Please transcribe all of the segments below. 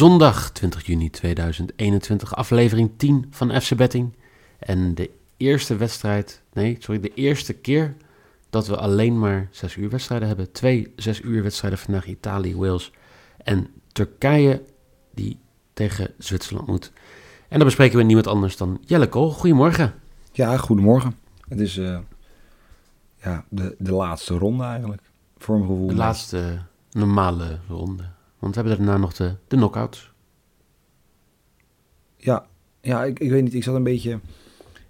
Zondag 20 juni 2021, aflevering 10 van FC Betting. En de eerste wedstrijd, nee, sorry, de eerste keer dat we alleen maar 6 uur wedstrijden hebben. Twee 6 uur wedstrijden vandaag, Italië, Wales en Turkije, die tegen Zwitserland moet. En dan bespreken we niemand anders dan Jelle Kool. Goedemorgen. Ja, goedemorgen. Het is uh, ja, de, de laatste ronde eigenlijk, voor mijn gevoel. De laatste normale ronde. Want we hebben daarna nog de, de knockouts. Ja, ja ik, ik weet niet. Ik zat een beetje...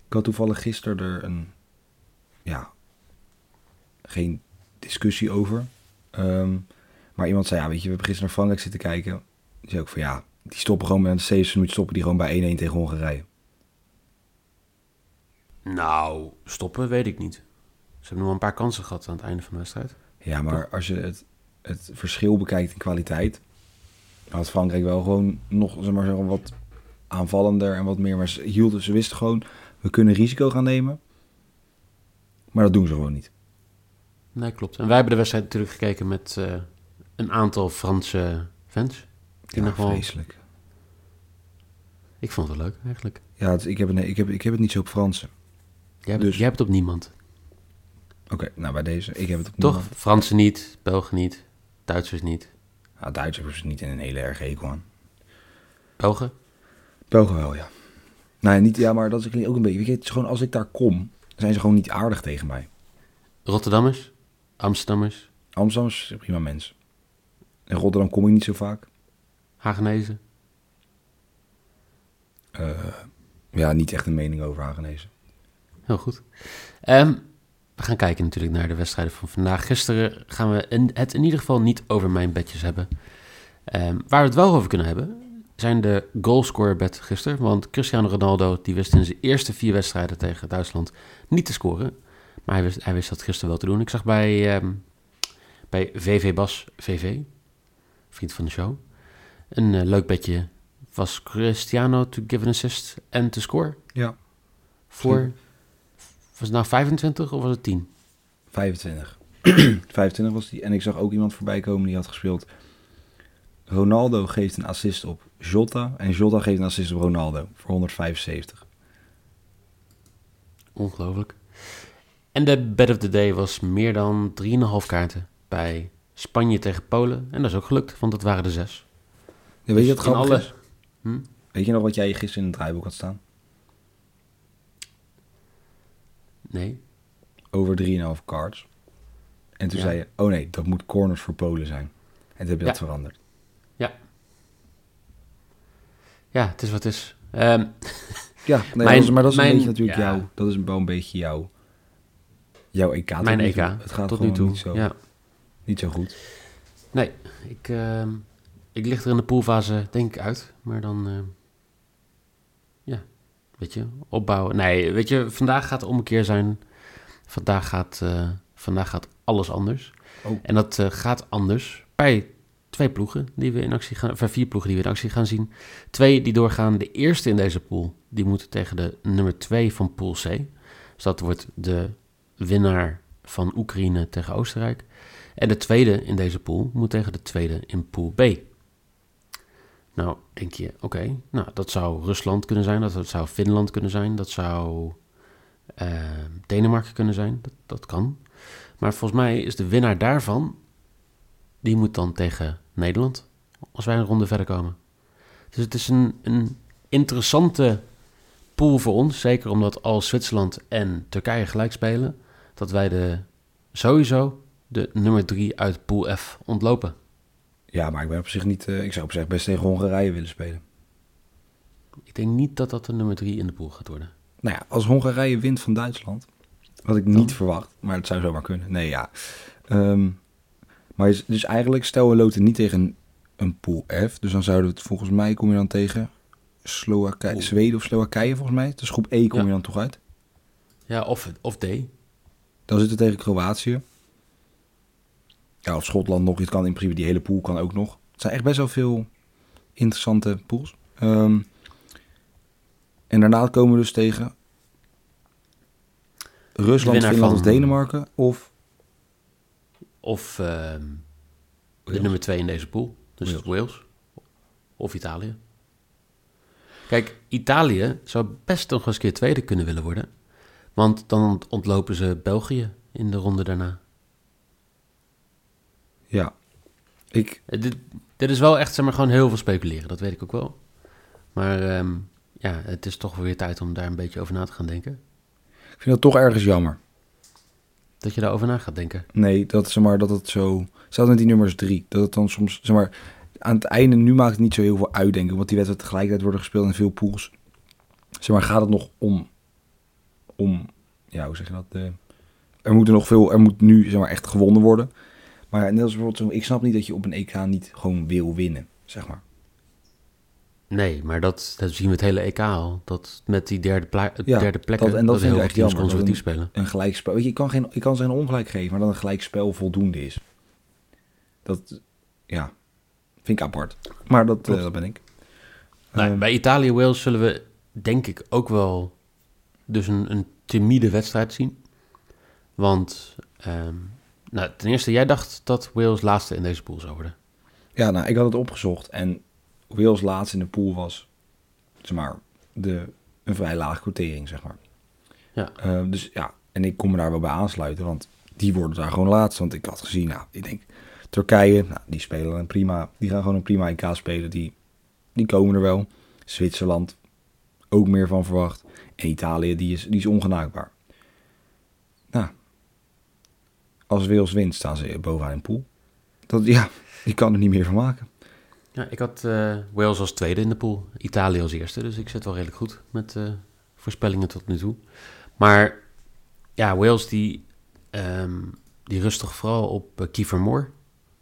Ik had toevallig gisteren er een... Ja, geen discussie over. Um, maar iemand zei, ja, weet je, we hebben gisteren naar Frankrijk zitten kijken. Die zei ook van, ja, die stoppen gewoon met een 7 minuten stoppen die gewoon bij 1-1 tegen Hongarije. Nou, stoppen weet ik niet. Ze hebben nog wel een paar kansen gehad aan het einde van de wedstrijd. Ja, maar als je het het verschil bekijkt in kwaliteit, had Frankrijk wel gewoon nog zeg maar, wat aanvallender en wat meer. Maar ze, hielden, ze wisten gewoon, we kunnen risico gaan nemen. Maar dat doen ze gewoon niet. Nee, klopt. En wij hebben de wedstrijd natuurlijk gekeken met uh, een aantal Franse fans. Die ja, vreselijk. Ik vond het leuk, eigenlijk. Ja, het, ik, heb, nee, ik, heb, ik heb het niet zo op Fransen. Jij hebt, dus... jij hebt het op niemand. Oké, nou bij deze. Ik heb het op Toch? Fransen niet, Belgen niet. Duitsers niet. Ja, Duitsers niet in een hele erg hekel aan. Belgen? Belgen wel, ja. Nee, niet, ja, maar dat is ook een beetje... Weet je, het is gewoon als ik daar kom, zijn ze gewoon niet aardig tegen mij. Rotterdammers? Amsterdammers? Amsterdammers, prima mens. In Rotterdam kom ik niet zo vaak. Hagenezen? Uh, ja, niet echt een mening over Hagenezen. Heel goed. Um, we gaan kijken natuurlijk naar de wedstrijden van vandaag. Gisteren gaan we het in ieder geval niet over mijn bedjes hebben. Um, waar we het wel over kunnen hebben, zijn de goalscorer bed gisteren. Want Cristiano Ronaldo die wist in zijn eerste vier wedstrijden tegen Duitsland niet te scoren. Maar hij wist, hij wist dat gisteren wel te doen. Ik zag bij, um, bij VV Bas VV, vriend van de show, een uh, leuk bedje. Was Cristiano to give an assist en to score? Ja. Voor was het nou 25 of was het 10? 25. 25 was die. En ik zag ook iemand voorbij komen die had gespeeld. Ronaldo geeft een assist op Jota. En Jota geeft een assist op Ronaldo voor 175. Ongelooflijk. En de bed of the day was meer dan 3,5 kaarten bij Spanje tegen Polen. En dat is ook gelukt, want dat waren de zes. Ja, weet je dus wat alles. Hm? Weet je nog wat jij gisteren in het draaiboek had staan? Nee. Over 3,5 cards. En toen zei je, oh nee, dat moet corners voor Polen zijn. En toen heb je dat veranderd. Ja. Ja, het is wat het is. Um, ja, nee, mijn, maar dat is mijn, een beetje natuurlijk jou. Dat is wel een beetje jouw, jouw EK. Mijn EK. Het gaat tot nu toe. Niet zo, ja. niet zo goed. Nee, ik, uh, ik lig er in de poolfase denk ik uit. Maar dan... Uh, Weet je, opbouwen. Nee, weet je, vandaag gaat het omkeer zijn. Vandaag gaat, uh, vandaag gaat alles anders. Oh. En dat uh, gaat anders bij twee ploegen die we in actie gaan, vier ploegen die we in actie gaan zien. Twee die doorgaan. De eerste in deze pool, die moet tegen de nummer twee van pool C. Dus dat wordt de winnaar van Oekraïne tegen Oostenrijk. En de tweede in deze pool moet tegen de tweede in pool B. Nou, denk je, oké, nou, dat zou Rusland kunnen zijn, dat, zou Finland kunnen zijn, dat zou uh, Denemarken kunnen zijn, dat, dat kan. Maar volgens mij is de winnaar daarvan, die moet dan tegen Nederland, als wij een ronde verder komen. Dus het is een, een interessante pool voor ons, zeker omdat als Zwitserland en Turkije gelijk spelen, dat wij de, sowieso de nummer drie uit pool F ontlopen. Ja, maar ik ben op zich niet. Uh, ik zou op zich best tegen Hongarije willen spelen. Ik denk niet dat dat de nummer drie in de pool gaat worden. Nou ja, als Hongarije wint van Duitsland Wat ik niet verwacht, maar het zou zomaar kunnen. Nee, ja. Ehm, maar is- dus eigenlijk stel we loten niet tegen een pool F. Dus dan zouden we het volgens mij kom je dan tegen Slowakije. Zweden of Slowakije volgens mij. Dus groep E kom Ja. je dan toch uit. Ja, of, of D. Dan zitten we tegen Kroatië. Ja, of Schotland nog. Het kan in principe die hele pool kan ook nog. Het zijn echt best wel veel interessante pools. Ehm, en daarna komen we dus tegen Rusland, Finland of Denemarken. Of Of ehm, de nummer 2 in deze pool. Dus Wales. Wales. Of Italië. Kijk, Italië zou best nog eens een keer tweede kunnen willen worden. Want dan ontlopen ze België in de ronde daarna. Ja. Ik, Eh, Dit, dit is wel echt, zeg maar, gewoon heel veel speculeren. Dat weet ik ook wel. Maar ehm, ja, het is toch weer tijd om daar een beetje over na te gaan denken. ik vind dat toch ergens jammer. Dat je daarover na gaat denken. Nee, dat, zeg maar, dat het zo... Zelfs met die nummers drie. Dat het dan soms, zeg maar... Aan het einde, nu maakt het niet zo heel veel uitdenken. Want die wedstrijden tegelijkertijd worden gespeeld in veel pools. Zeg maar, gaat het nog om... Om... Ja, hoe zeg je dat? De, er moet er nog veel... Er moet nu, zeg maar, echt gewonnen worden. Maar net als bijvoorbeeld zo... Ik snap niet dat je op een EK niet gewoon wil winnen, zeg maar. Nee, maar dat, dat zien we het hele EK al. Dat met die derde, pla- Ja, derde plekken, dat- en dat dat, heel veel teams conservatief spelen. Een gelijkspel... Weet je, ik kan, geen, ik kan ze geen ongelijk geven, maar dat een gelijkspel voldoende is. Dat... Ja. Vind ik apart. Maar dat, eh, dat ben ik. Nou, Ehm, bij Italië-Wales zullen we, denk ik, ook wel dus een, een timide wedstrijd zien. Want, ehm, nou, ten eerste, jij dacht dat Wales laatste in deze pool zou worden. Ja, nou, ik had het opgezocht en Wales laatst in de pool was, zeg maar, de, een vrij lage quotering, zeg maar. Ja. Eh, dus ja, en ik kon me daar wel bij aansluiten, want die worden daar gewoon laatst. Want ik had gezien, nou, ik denk, Turkije, nou, die spelen een prima, die gaan gewoon een prima EK spelen, die, die komen er wel. Zwitserland, ook meer van verwacht. En Italië, die is, die is ongenaakbaar. Nou, als Wales wint, staan ze bovenaan in pool. Dat, ja, je kan er niet meer van maken. Ja, ik had eh, Wales als tweede in de pool, Italië als eerste. Dus ik zit wel redelijk goed met eh, voorspellingen tot nu toe. Maar ja, Wales die, ehm, die rustig vooral op eh, Kiefer Moore.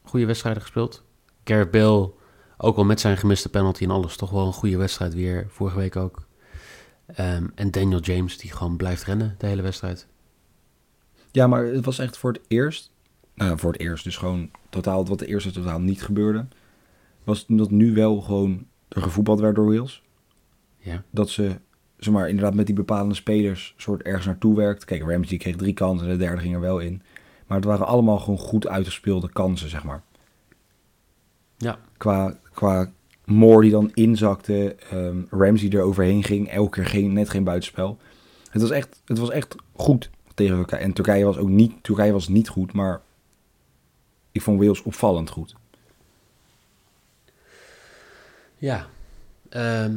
Goede wedstrijden gespeeld. Gareth Bale, ook al met zijn gemiste penalty en alles, toch wel een goede wedstrijd weer. Vorige week ook. Ehm, en Daniel James, die gewoon blijft rennen de hele wedstrijd. Ja, maar het was echt voor het eerst. Nou, voor het eerst, dus gewoon totaal wat de eerste totaal niet gebeurde. Was dat nu wel gewoon er gevoetbald werd door Wales. Ja, Dat ze, zeg maar, inderdaad met die bepalende spelers soort ergens naartoe werkt. Kijk, Ramsey kreeg drie kansen en de derde ging er wel in. Maar het waren allemaal gewoon goed uitgespeelde kansen, zeg maar. ja. Qua, qua Moore die dan inzakte, ehm, Ramsey er overheen ging, elke keer geen, net geen buitenspel. Het was echt, het was echt goed tegen Turkije. En Turkije was ook niet, Turkije was niet goed, maar ik vond Wales opvallend goed. Ja. Ehm,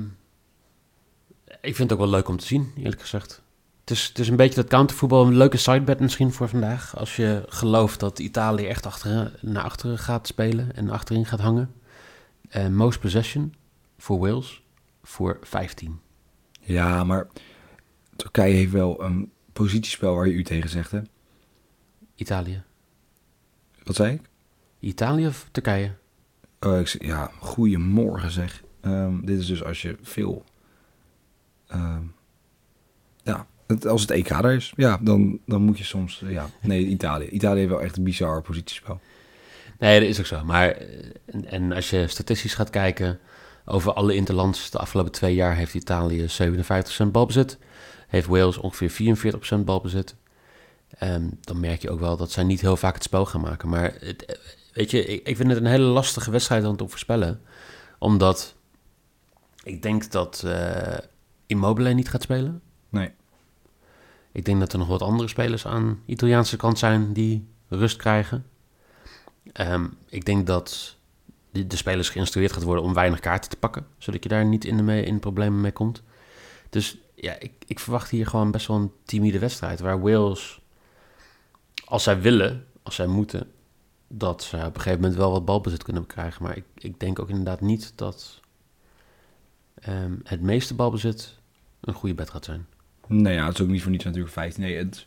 ik vind het ook wel leuk om te zien, eerlijk gezegd. Het is, het is een beetje dat countervoetbal, een leuke sidebet misschien voor vandaag. Als je gelooft dat Italië echt achter, naar achteren gaat spelen en achterin gaat hangen. Eh, most possession voor Wales voor 15. Ja, maar Turkije heeft wel een positiespel waar je u tegen zegt, hè? Italië. Wat zei ik? Italië of Turkije? Oh, ik ja, goedemorgen zeg. Ehm, dit is dus als je veel... ehm, ja, het, als het EK er is, ja, dan, dan moet je soms... ja, nee, Italië. Italië heeft wel echt een bizar positiespel. Nee, dat is ook zo. Maar eh, en, en als je statistisch gaat kijken over alle interlands de afgelopen twee jaar heeft Italië 57% balbezit. Heeft Wales ongeveer 44% balbezit. Ehm, dan merk je ook wel dat zij niet heel vaak het spel gaan maken. Maar het, eh, weet je, ik, ik vind het een hele lastige wedstrijd om te voorspellen. Omdat ik denk dat eh Immobile niet gaat spelen. Nee. Ik denk dat er nog wat andere spelers aan de Italiaanse kant zijn die rust krijgen. Ehm, ik denk dat de, de spelers geïnstrueerd gaat worden om weinig kaarten te pakken, zodat je daar niet in de, mee, in de problemen mee komt. Dus ja, ik, ik verwacht hier gewoon best wel een timide wedstrijd, waar Wales, als zij willen, als zij moeten, dat ze op een gegeven moment wel wat balbezit kunnen krijgen. Maar ik, ik denk ook inderdaad niet dat ehm, het meeste balbezit een goede bed gaat zijn. Nee, ja, het is ook niet voor niets natuurlijk 15. Nee, het,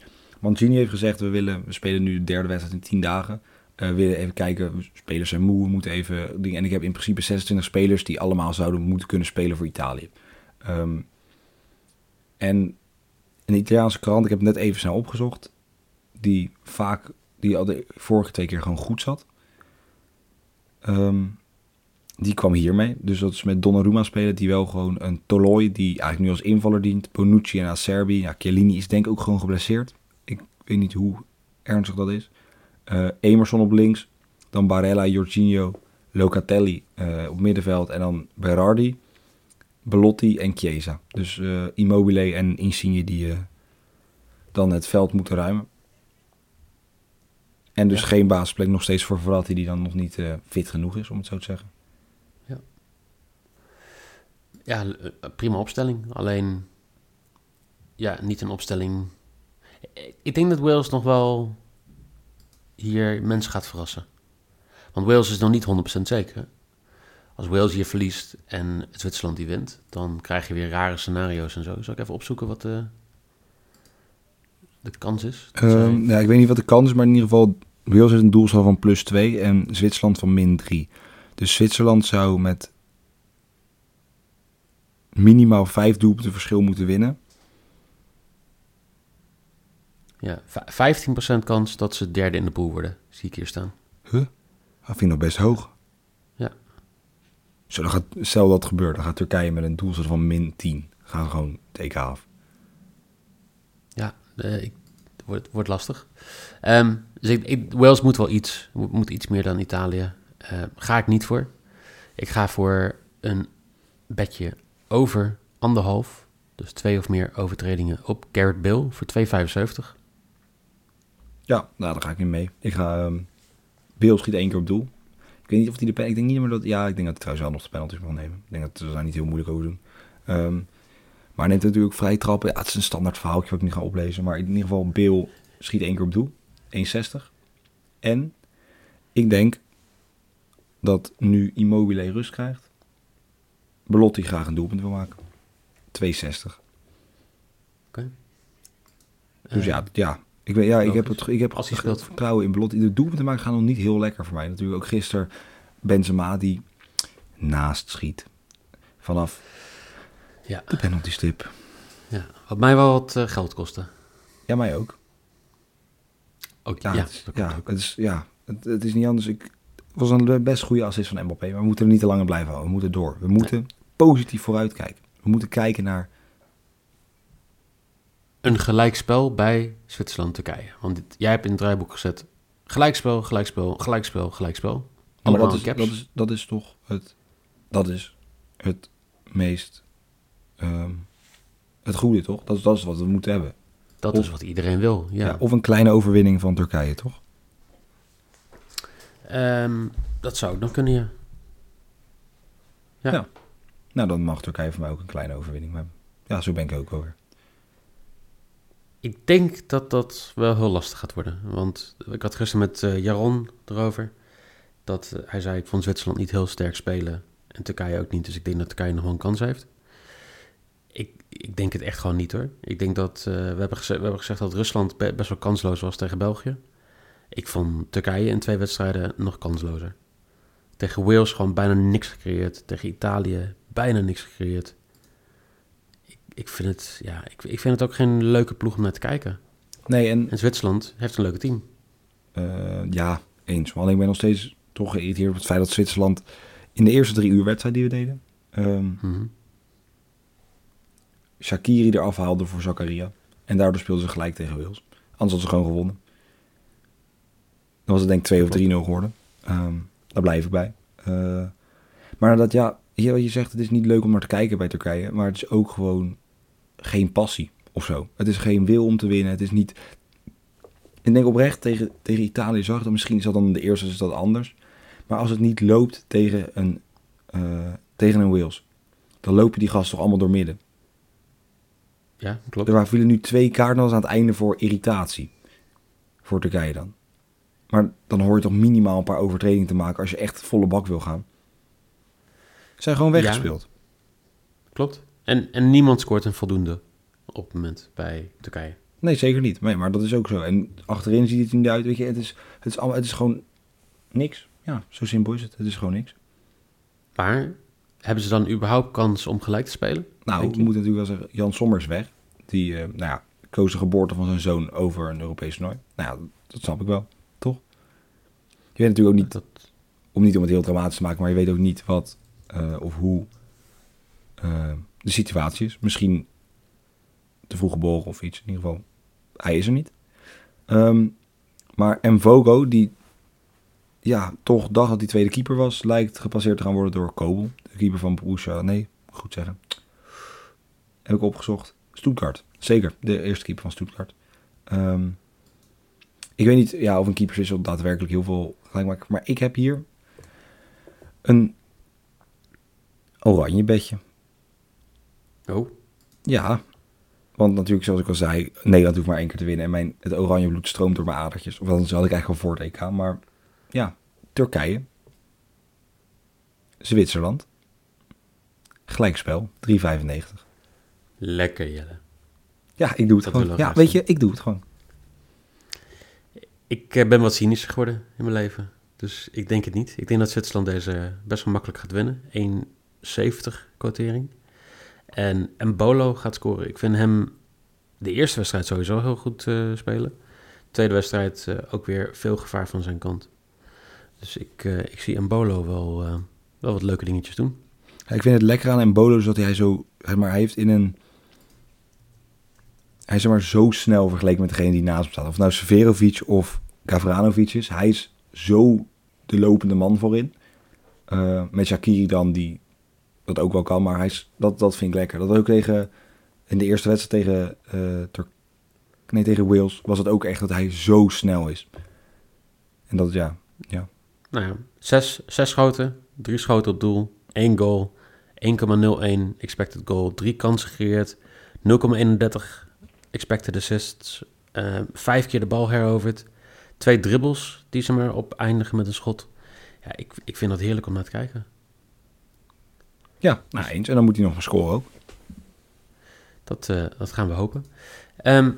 heeft gezegd, we, willen, we spelen nu de derde wedstrijd in tien dagen. Eh, we willen even kijken, spelers zijn moe, we moeten even... En ik heb in principe 26 spelers die allemaal zouden moeten kunnen spelen voor Italië. Ehm, en een Italiaanse krant, ik heb het net even snel opgezocht, die vaak, die al de vorige twee keer gewoon goed zat. Ehm, die kwam hiermee. Dus dat is met Donnarumma spelen, die wel gewoon een Toloi, die eigenlijk nu als invaller dient. Bonucci en Acerbi. Ja, Chiellini is denk ik ook gewoon geblesseerd. Ik weet niet hoe ernstig dat is. Eh, Emerson op links. Dan Barella, Jorginho, Locatelli eh, op middenveld. En dan Berardi, Belotti en Chiesa. Dus eh, Immobile en Insigne die eh, dan het veld moeten ruimen. En dus Ja. geen basisplek nog steeds voor Verratti die dan nog niet eh, fit genoeg is, om het zo te zeggen. Ja, eh, prima opstelling. Alleen, ja, niet een opstelling. Ik denk dat Wales nog wel hier mensen gaat verrassen. Want Wales is nog niet 100% zeker. Als Wales hier verliest en het Zwitserland die wint, dan krijg je weer rare scenario's en zo. Zal ik even opzoeken wat de, de kans is? Ehm, ja, ik weet niet wat de kans is, maar in ieder geval... Wales heeft een doelsaldo van plus 2 en Zwitserland van min 3. Dus Zwitserland zou met minimaal 5 doelpunten verschil moeten winnen. ja, v- 15% kans dat ze derde in de pool worden, zie ik hier staan. Huh? Dat vind ik nog best hoog. Zo, dan gaat, stel dat gebeurt, dan gaat Turkije met een doelsaldo van min 10. Gaan gewoon het EK af. Ja, eh, ik, het wordt, wordt lastig. Ehm, dus ik, ik- Wales moet wel iets, moet, moet iets meer dan Italië. Eh, ga ik niet voor. Ik ga voor een bedje over anderhalf. Dus twee of meer overtredingen op Garrett Bill voor 2,75. Ja, nou, daar ga ik niet mee. Ik ga... ehm Beel schiet één keer op doel. Ik weet niet of hij de pen... Ik denk niet meer dat... Ja, ik denk dat hij trouwens wel nog de penalties mag nemen. Ik denk dat ze daar niet heel moeilijk over doen. Ehm, maar neemt natuurlijk vrij trappen. Ja, het is een standaard verhaaltje wat ik niet ga oplezen. Maar in ieder geval, Beel schiet één keer op doel. 1,60. En ik denk dat nu Immobile rust krijgt. Belotti graag een doelpunt wil maken. 2,60. Dus Eh, ja, ja. Ik, weet, ja, ik heb, het, ik heb Als hij vertrouwen in Belotti. De doelpunten maken gaan nog niet heel lekker voor mij. Natuurlijk ook gisteren Benzema die naast schiet. Vanaf ja, de penaltystip. ja, wat mij wel wat eh, geld kostte. Ja, mij ook. Ook, Ja, ja, het, is, ja, ook. het, is, ja het, het is niet anders. Ik, het was een best goede assist van Mbappé. Maar we moeten er niet te lang aan blijven houden. We moeten door. We moeten positief vooruitkijken. We moeten kijken naar... Een gelijkspel bij Zwitserland-Turkije. Want dit- jij hebt in het draaiboek gezet gelijkspel, gelijkspel, gelijkspel, gelijkspel. Allemaal dat, is, caps. dat, is, dat is toch het... Dat is het meest... ehm, het goede, toch? Dat is, dat is wat we moeten hebben. Dat Of- is wat iedereen wil. Ja. Ja, of een kleine overwinning van Turkije, toch? Ehm, dat zou ook nog kunnen, ja. Ja. Ja. Nou, dan mag Turkije voor mij ook een kleine overwinning hebben. Ja, zo ben ik ook over. Ik denk dat dat wel heel lastig gaat worden. Want ik had gisteren met eh, Jaron erover. Dat eh, hij zei, ik vond Zwitserland niet heel sterk spelen. En Turkije ook niet. Dus ik denk dat Turkije nog wel een kans heeft. Ik, ik denk het echt gewoon niet hoor. Ik denk dat, eh, we, hebben gezegd, we hebben gezegd dat Rusland be- best wel kansloos was tegen België. Ik vond Turkije in twee wedstrijden nog kanslozer. Tegen Wales gewoon bijna niks gecreëerd. Tegen Italië bijna niks gecreëerd. Ik, vind het, ja, ik, ik vind het ook geen leuke ploeg om naar te kijken. Nee, en En Zwitserland heeft een leuke team. eh, ja, eens. Maar alleen ik ben nog steeds toch geïrriteerd op het feit dat Zwitserland in de eerste drie uur wedstrijd die we deden, ehm Mhm. Shakiri eraf haalde voor Zakaria. En daardoor speelden ze gelijk tegen Wales. Anders hadden ze gewoon gewonnen. Dan was het denk ik 2 of 3-0 geworden. Ehm, daar blijf ik bij. Eh, maar dat ja, hier wat je zegt, het is niet leuk om naar te kijken bij Turkije. Maar het is ook gewoon geen passie of zo. Het is geen wil om te winnen. Het is niet... Ik denk oprecht, tegen, tegen Italië zag dat. Misschien is dat dan de eerste is dat anders. Maar als het niet loopt tegen een, eh, tegen een Wales... dan lopen die gasten toch allemaal door midden. Ja, klopt. Er vielen nu twee kaarten aan het einde voor irritatie. Voor Turkije dan. Maar dan hoor je toch minimaal een paar overtredingen te maken als je echt volle bak wil gaan. Ze zijn gewoon weggespeeld. Klopt. En, en niemand scoort een voldoende op het moment bij Turkije. Nee, zeker niet. Nee, maar dat is ook zo. En achterin ziet het er niet uit. Weet je, het is, het is, allemaal, het is gewoon niks. Ja, zo simpel is het. Het is gewoon niks. Maar hebben ze dan überhaupt kans om gelijk te spelen? Nou, je? moeten natuurlijk wel zeggen, Jan Sommers weg. Die, eh, nou ja, koos de geboorte van zijn zoon over een Europees toernooi. Nou ja, dat snap ik wel, toch? Je weet natuurlijk ook niet, Dat, om niet om het heel dramatisch te maken, maar je weet ook niet wat eh, of hoe eh, de situatie is. Misschien te vroeg geboren of iets. In ieder geval, hij is er niet. Ehm, maar Mvogo, die ja, toch dacht dat hij tweede keeper was, lijkt gepasseerd te gaan worden door Kobel. De keeper van Borussia, nee, goed zeggen. Heb ik opgezocht. Stuttgart, zeker. De eerste keeper van Stuttgart. Ehm, ik weet niet ja, of een keeperswissel daadwerkelijk heel veel gelijk maakt. Maar ik heb hier een oranje bedje. Oh, Ja, want natuurlijk, zoals ik al zei, Nederland hoeft maar één keer te winnen. En mijn, het oranje bloed stroomt door mijn adertjes. Of anders had ik eigenlijk al voor het EK. Maar ja, Turkije. Zwitserland. Gelijkspel, 3,95. lekker Jelle. Ja, ik doe het Dat gewoon. Ja, weet je, ik doe het gewoon. Ik eh, ben wat cynischer geworden in mijn leven. Dus ik denk het niet. Ik denk dat Zwitserland deze best wel makkelijk gaat winnen. 1,70 quotering. En Mbolo gaat scoren. Ik vind hem de eerste wedstrijd sowieso heel goed eh, spelen. Tweede wedstrijd eh, ook weer veel gevaar van zijn kant. Dus ik, eh, ik zie Mbolo wel, wel wat leuke dingetjes doen. Ik vind het lekker aan Embolo is dat hij zo, zeg maar, hij heeft in een, hij is maar zo snel vergeleken met degene die naast hem staat. Of nou Severovic of Gavranovic is, hij is zo de lopende man voorin. Met Shakiri dan, die dat ook wel kan, maar hij is, dat, dat vind ik lekker. Dat ook tegen, in de eerste wedstrijd tegen, eh nee, tegen Wales, was het ook echt dat hij zo snel is. En dat, ja, ja. Nou ja, zes, zes schoten, drie schoten op doel, één goal, 1,01 expected goal, drie kansen gecreëerd, 0,31 expected assists, eh, vijf keer de bal heroverd, twee dribbles die ze maar op eindigen met een schot. Ja, ik, ik vind dat heerlijk om naar te kijken. Ja, nou eens. En dan moet hij nog maar scoren ook. Dat, eh, dat gaan we hopen. Ehm,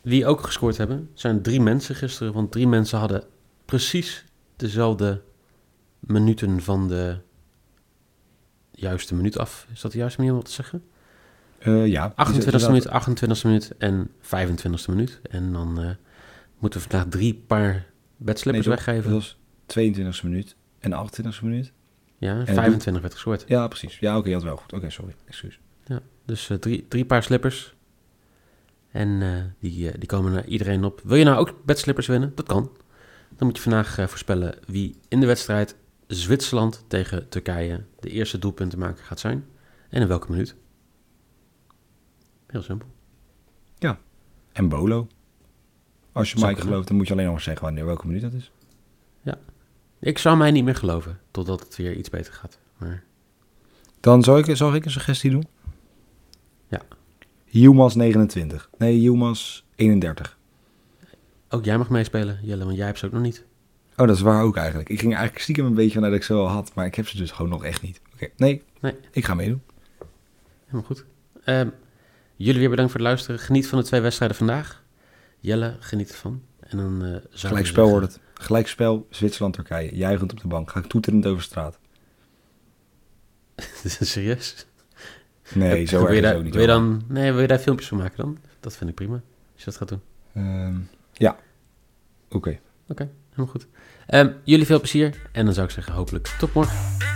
wie ook gescoord hebben, zijn drie mensen gisteren. Want drie mensen hadden precies dezelfde minuten van de juiste minuut af. Is dat de juiste manier om wat te zeggen? Eh, ja. 28e minuut, 28e minuut en 25e minuut. En dan eh, moeten we vandaag drie paar bedslippers Nee, weggeven. Dat was 22e minuut en 28e minuut. Ja, het 25 werd gescoord. Ja, precies. Ja, oké, je had wel goed. Oké, sorry. Excuus. Dus eh, drie, drie paar slippers. En eh, die, eh, die komen naar iedereen op. Wil je nou ook bedslippers winnen? Dat kan. Dan moet je vandaag voorspellen wie in de wedstrijd Zwitserland tegen Turkije de eerste doelpuntenmaker gaat zijn. En in welke minuut. Heel simpel. En Bolo. Als je Mike gelooft, dan moet je alleen nog maar zeggen wanneer welke minuut dat is. Ik zou mij niet meer geloven, totdat het weer iets beter gaat. Maar Dan zal ik, zal ik een suggestie doen? Ja. Yilmaz 29. Nee, Yilmaz 31. ook jij mag meespelen, Jelle, want jij hebt ze ook nog niet. Oh, dat is waar ook eigenlijk. Ik ging eigenlijk stiekem een beetje vanuit dat ik ze al had, maar ik heb ze dus gewoon nog echt niet. Oké, nee, Nee. ik ga meedoen. Helemaal goed. Ehm, jullie weer bedankt voor het luisteren. Geniet van de twee wedstrijden vandaag. Jelle, geniet ervan. En dan eh zou Gelijkspel wordt het. Gelijkspel Zwitserland-Turkije. Juichend op de bank. Ga ik toeterend over straat. Serieus? Nee, zo wil je daar, niet. wil je dan, Nee, wil je daar filmpjes van maken dan? Dat vind ik prima. Als je dat gaat doen. Ehm, ja. Oké. Oké, helemaal goed. Ehm, jullie veel plezier. En dan zou ik zeggen hopelijk tot morgen.